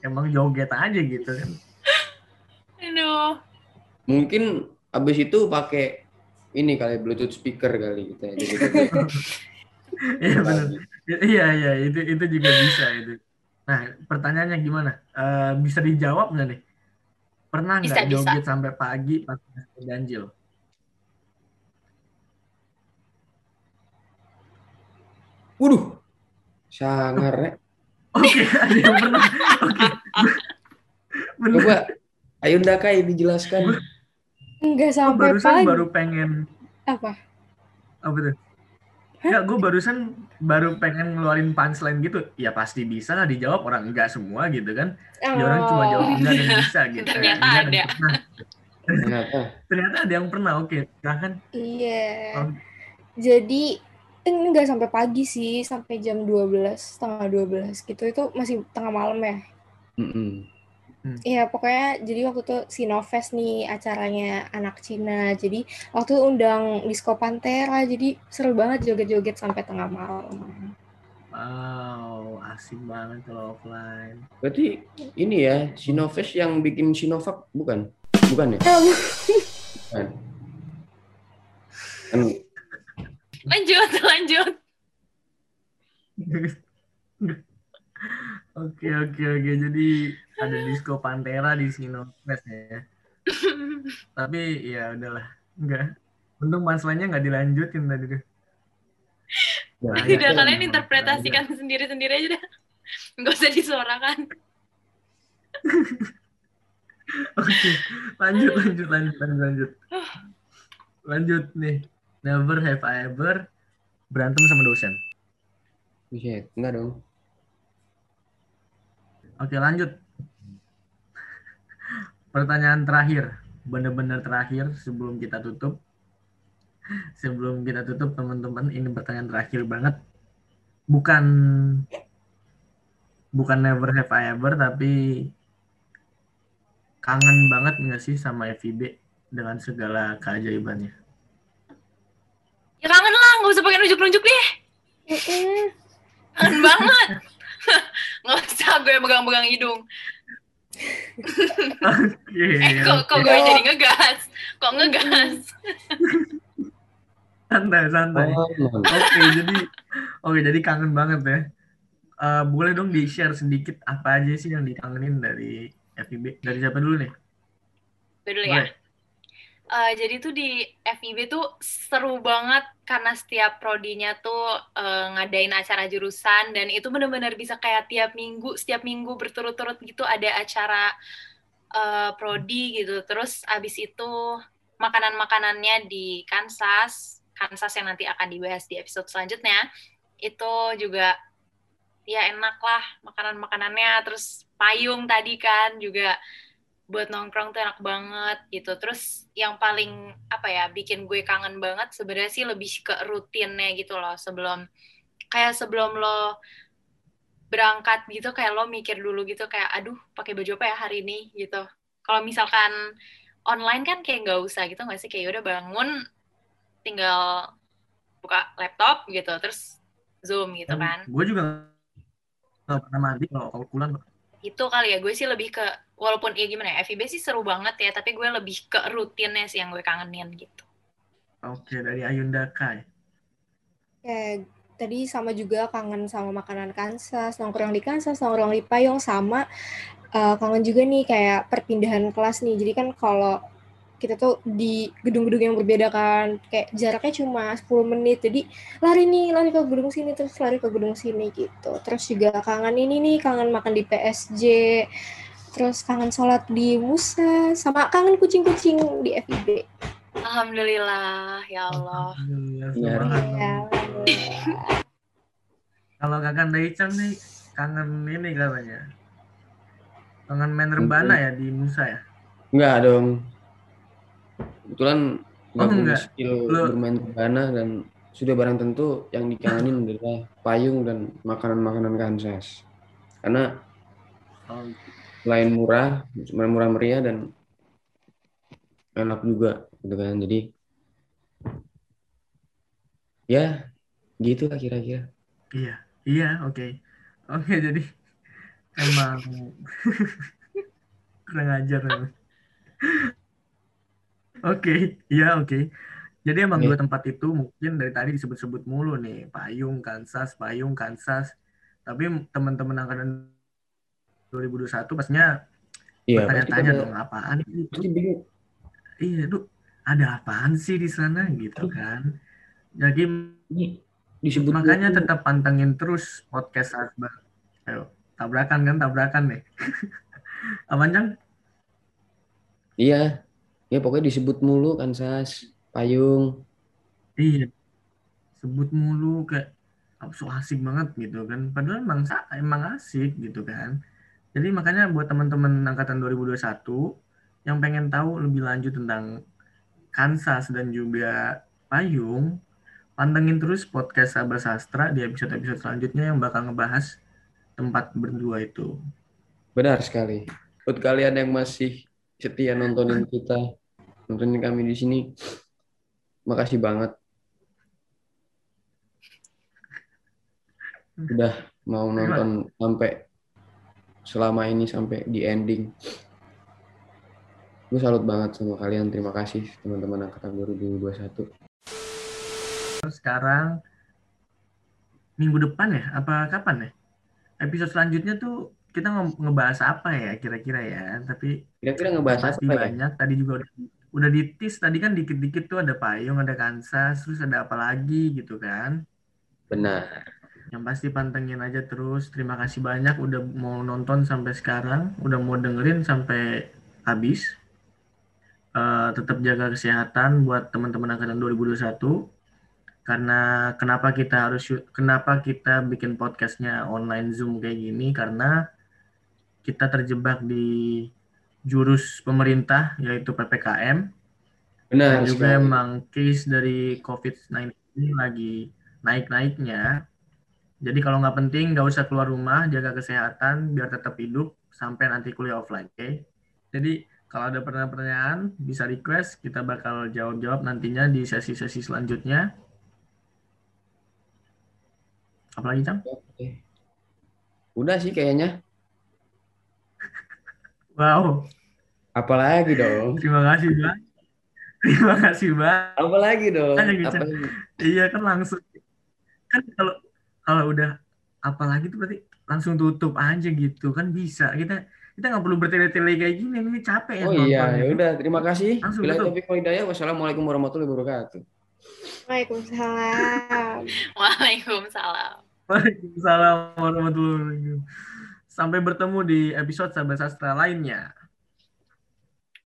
emang joget aja gitu kan? Aduh. Mungkin abis itu pakai ini kali Bluetooth speaker kali gitu ya. Jadi Iya benar. Iya iya itu itu juga bisa itu. Nah pertanyaannya gimana? Eh, bisa dijawab nggak nih? Pernah Bisa, nggak bisa. joget sampai pagi pas ganjil? Waduh. Sangar ya. Oke ada yang pernah. Oke. Bener. Coba Ayo Dakai dijelaskan. Enggak sampai barusan pagi. baru pengen Apa? apa tuh? Enggak, gue barusan baru pengen ngeluarin punchline gitu. Ya pasti bisa lah dijawab orang enggak semua gitu kan. Ya orang cuma jawab Oh. enggak dan bisa gitu. Ternyata Enggak ada. pernah. Ternyata. Ternyata ada yang pernah. Oke, silahkan. Iya. Oh. Jadi enggak sampai pagi sih, sampai jam 12, setengah 12 gitu. Itu masih tengah malam ya. Mm-mm. Iya, pokoknya jadi waktu itu Sinofest nih acaranya anak Cina. Jadi waktu itu undang Disco Pantera. Jadi seru banget joget-joget sampai tengah malam. Wow, asik banget kalau offline. Berarti ini ya Sinovac yang bikin Sinovac bukan? Bukan ya? Bukan. Kan Lanjut, lanjut. Oke oke oke jadi ada disco Pantera di Sinofest ya. Tapi ya udahlah enggak. Untung punchline-nya nggak dilanjutin tadi tuh. Nah, Tidak, ya. kalian interpretasikan sendiri-sendiri aja dah. Nggak usah disuarakan. Oke, lanjut lanjut lanjut lanjut lanjut. Lanjut nih. Never have I ever berantem sama dosen. Buset, enggak dong. Oke, lanjut. Pertanyaan terakhir, bener-bener terakhir sebelum kita tutup. Sebelum kita tutup, teman-teman, ini pertanyaan terakhir banget. Bukan bukan never have I ever, tapi kangen banget nggak sih sama FIB dengan segala keajaibannya? Ya kangen lah, nggak usah pakai nunjuk-nunjuk deh. Kangen banget. Nggak usah gue megang-megang hidung. Oke, Eh, kok, kok gue jadi ngegas? Kok ngegas? santai santai. Oh, Oke, jadi oke jadi kangen banget ya. Eh, boleh dong di share sedikit apa aja sih yang dikangenin dari FIB? Dari siapa dulu nih? Gue dulu ya. Eh, jadi tuh di FIB tuh seru banget karena setiap prodinya tuh eh, ngadain acara jurusan dan itu bener-bener bisa kayak tiap minggu, setiap minggu berturut-turut gitu ada acara eh, prodi gitu. Terus abis itu makanan-makanannya di Kansas, Kansas yang nanti akan dibahas di episode selanjutnya, itu juga ya enak lah makanan-makanannya. Terus payung tadi kan juga buat nongkrong tuh enak banget gitu. Terus yang paling apa ya bikin gue kangen banget sebenarnya sih lebih ke rutinnya gitu loh sebelum kayak sebelum lo berangkat gitu kayak lo mikir dulu gitu kayak aduh pakai baju apa ya hari ini gitu. Kalau misalkan online kan kayak nggak usah gitu nggak sih kayak udah bangun tinggal buka laptop gitu terus zoom gitu kan. Gue juga nggak pernah mandi kalau kalau pulang. Itu kali ya gue sih lebih ke walaupun ya gimana ya FIB sih seru banget ya tapi gue lebih ke rutinnya sih yang gue kangenin gitu Oke, dari Ayunda Kai. Ya, tadi sama juga kangen sama makanan Kansas, nongkrong di Kansas, nongkrong di Payung, sama eh, kangen juga nih kayak perpindahan kelas nih. Jadi kan kalau kita tuh di gedung-gedung yang berbeda kan, kayak jaraknya cuma 10 menit. Jadi lari nih, lari ke gedung sini, terus lari ke gedung sini gitu. Terus juga kangen ini nih, kangen makan di PSG. terus kangen sholat di Musa, sama kangen kucing-kucing di FIB. Alhamdulillah, ya Allah. Ya, Ya, Kalau kakak Daichan nih kangen ini katanya. Kangen main rebana ya di Musa ya? Enggak dong. Kebetulan nggak Oh, punya skill Lu- bermain rebana dan sudah barang tentu yang dikangenin adalah payung dan makanan-makanan Kansas. Karena Oh, selain murah, cuma murah meriah dan enak juga gitu kan. Jadi ya gitu lah kira-kira. iya, iya, oke. Oke, jadi emang kurang ajar emang. Oke, iya oke. Jadi emang Oke. dua tempat itu mungkin dari tadi disebut-sebut mulu nih, Payung, Kansas, Payung, Kansas. Tapi teman-teman angkatan 2021 pastinya Iya, pasti bertanya-tanya pada dong apaan itu? pasti bingung. Iya, tuh ada apaan sih di sana gitu kan? Jadi Ini disebut makanya mulu. tetap pantengin terus podcast Akbar. Ayo, tabrakan kan, tabrakan nih. Apaan, Cang? Iya. Ya pokoknya disebut mulu Kansas, payung. Iya, sebut mulu kayak so asik banget gitu kan. Padahal emang emang asik gitu kan. Jadi makanya buat teman-teman angkatan 2021 yang pengen tahu lebih lanjut tentang Kansas dan juga Payung, pantengin terus podcast Sabar Sastra di episode-episode selanjutnya yang bakal ngebahas tempat berdua itu. Benar sekali. Buat kalian yang masih setia nontonin kita, nontonin kami di sini, makasih banget. Udah mau nonton sampai selama ini sampai di ending. Gue salut banget sama kalian. Terima kasih teman-teman angkatan 2021. Sekarang minggu depan ya, apa kapan ya? Episode selanjutnya tuh kita nge- ngebahas apa ya kira-kira ya? Tapi Kira-kira ngebahas apa ya? banyak. Tadi juga udah, udah ditis. Tadi kan dikit-dikit tuh ada payung, ada Kansas, terus ada apa lagi gitu kan? Benar. Yang pasti pantengin aja terus. Terima kasih banyak udah mau nonton sampai sekarang, udah mau dengerin sampai habis. Eh, tetap jaga kesehatan buat teman-teman angkatan 2021. Karena kenapa kita harus kenapa kita bikin podcastnya online Zoom kayak gini? Karena kita terjebak di jurus pemerintah yaitu PPKM Benar dan juga sekali. emang case dari COVID-19 ini lagi naik-naiknya. Jadi kalau nggak penting nggak usah keluar rumah, jaga kesehatan biar tetap hidup sampai nanti kuliah offline, oke? Jadi kalau ada pertanyaan-pertanyaan bisa request, kita bakal jawab-jawab nantinya di sesi-sesi selanjutnya. Apalagi? Oke. Udah sih kayaknya. Wow, Apalagi dong? terima kasih Bang. Terima kasih Bang. Apalagi dong? Gitu. Apalagi? Iya kan langsung kan kalau kalau udah apalagi tuh berarti langsung tutup aja gitu kan bisa kita kita nggak perlu bertele-tele kayak gini ini capek ya Oh iya, nonton ya itu. udah. Terima kasih. Langsung Bila wal hidayah. Wassalamualaikum warahmatullahi wabarakatuh. Waalaikumsalam. Waalaikumsalam. Waalaikumsalam warahmatullahi wabarakatuh. Sampai bertemu di episode Sahabat Sastra lainnya.